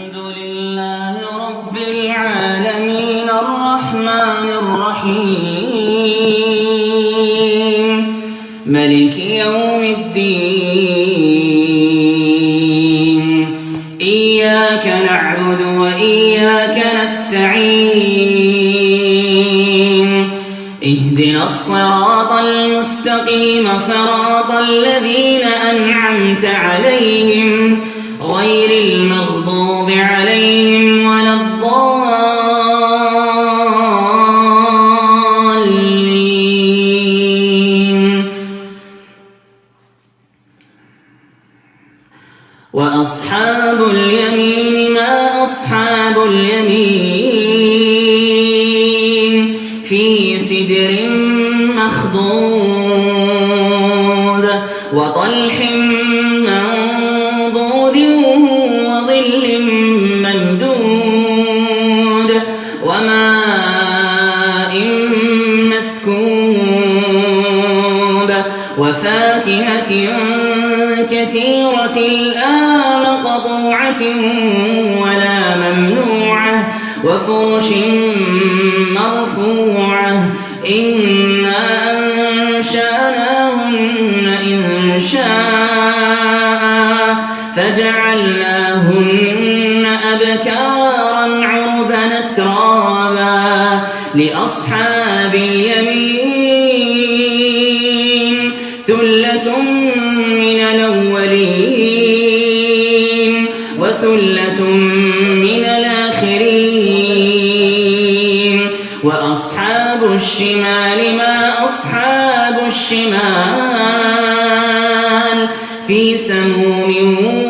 الحمد لله رب العالمين الرحمن الرحيم. ملك يوم الدين. إياك نعبد وإياك نستعين. اهدنا الصراط المستقيم صراط الذين أنعمت عليهم. وطلح منضود وظل ممدود وماء مسكوب وفاكهة كثيرة لا مقطوعة ولا ممنوعة وفرش مرفوعة إنا أبكارا عربا ترابا لأصحاب اليمين ثلة من الأولين وثلة من الآخرين وأصحاب الشمال ما أصحاب الشمال في سموم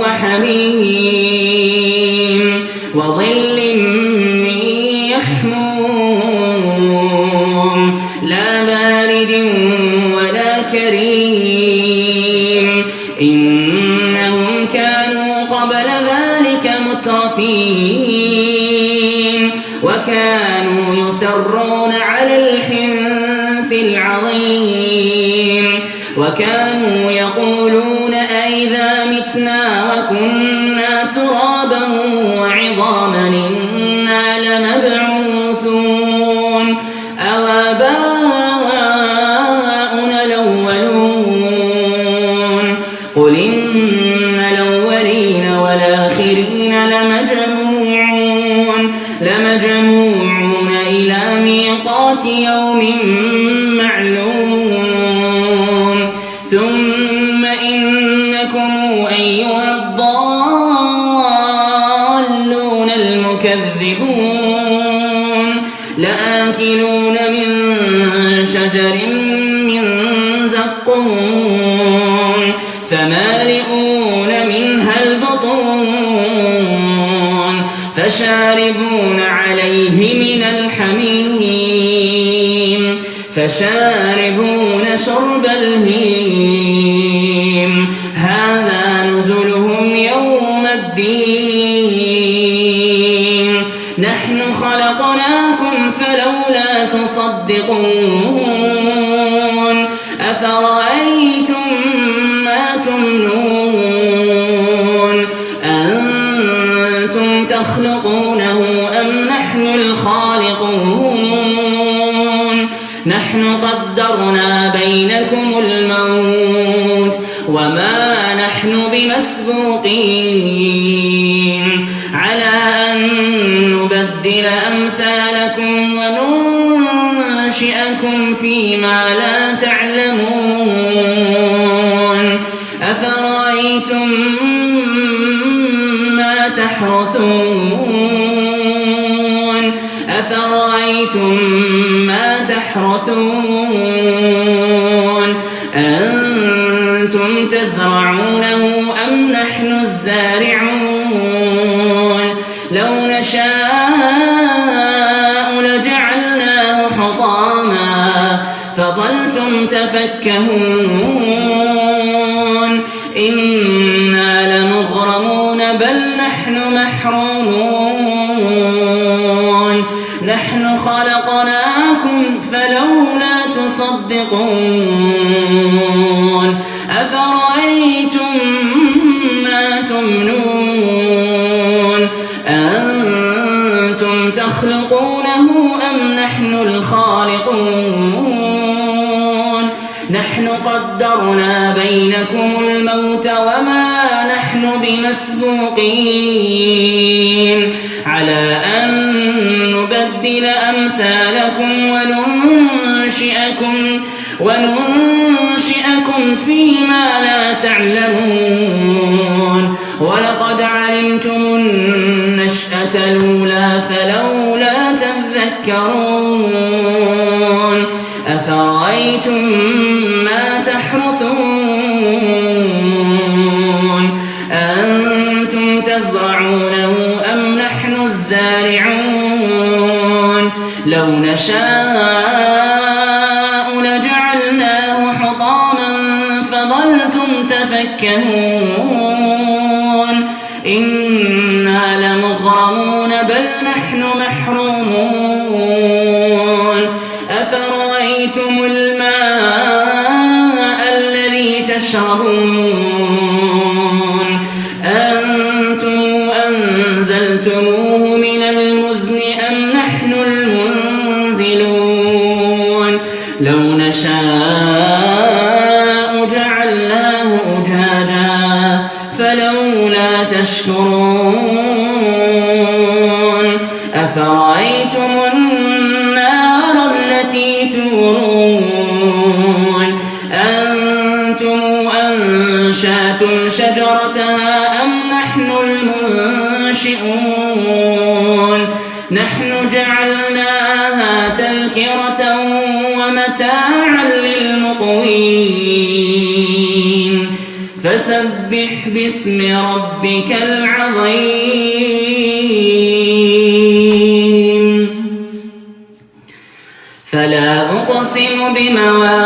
كريم إنهم كانوا قبل ذلك مترفين. وكانوا يسرون على الحنث العظيم. وكانوا المكذبون لآكلون من شجر من زقوم فمالئون منها البطون فشاربون عليه من الحميم فشاربون شرب الهيم. أفرأيتم ما تمنون أنتم تخلقونه أم نحن الخالقون نحن قدرنا بينكم الموت وما نحن بمسبوقين تحرثون؟ أفرأيتم ما تحرثون؟ أنتم تزرعونه أم نحن الزارعون؟ لو نشاء لجعلناه حطاما فظلتم تفكهون. فلولا تصدقون أفرأيتم ما تمنون أنتم تخلقونه أم نحن الخالقون نحن قدرنا بينكم الموت وما نحن بمسبوقين على أن نبدل أمثالكم وننشئكم وننشئكم فيما لا تعلمون. ولقد علمتم النشأة الأولى فلولا تذكرون. أفرأيتم ما تحرثون؟ أنتم تزرعونه أم نحن الزارعون؟ لو نشاء نشاء جعلناه أجاجا فلولا تشكرون أفرأيتم النار التي تورون أنتم أنشأتم شجرتها أم نحن المنشئون نحن جعلناها فسبح باسم ربك العظيم. فلا أقسم بمواقع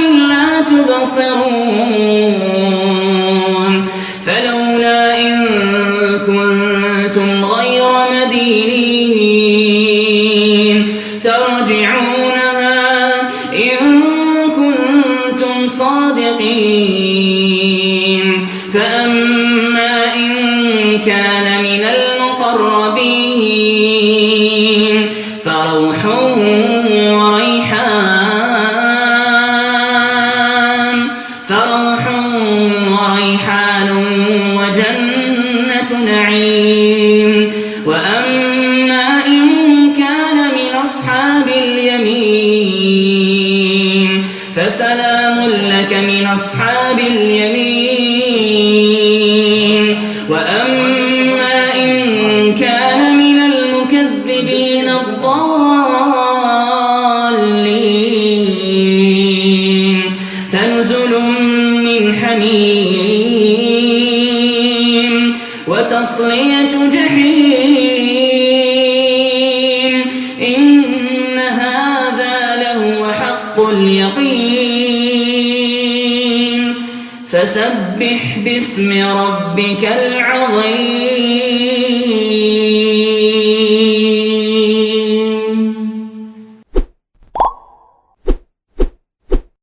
ولكن لا تبصرون فلولا إن كنتم غير مدينين ترجعونها إن كنتم صادقين فأما وجنة اليقين. فسبح باسم ربك العظيم.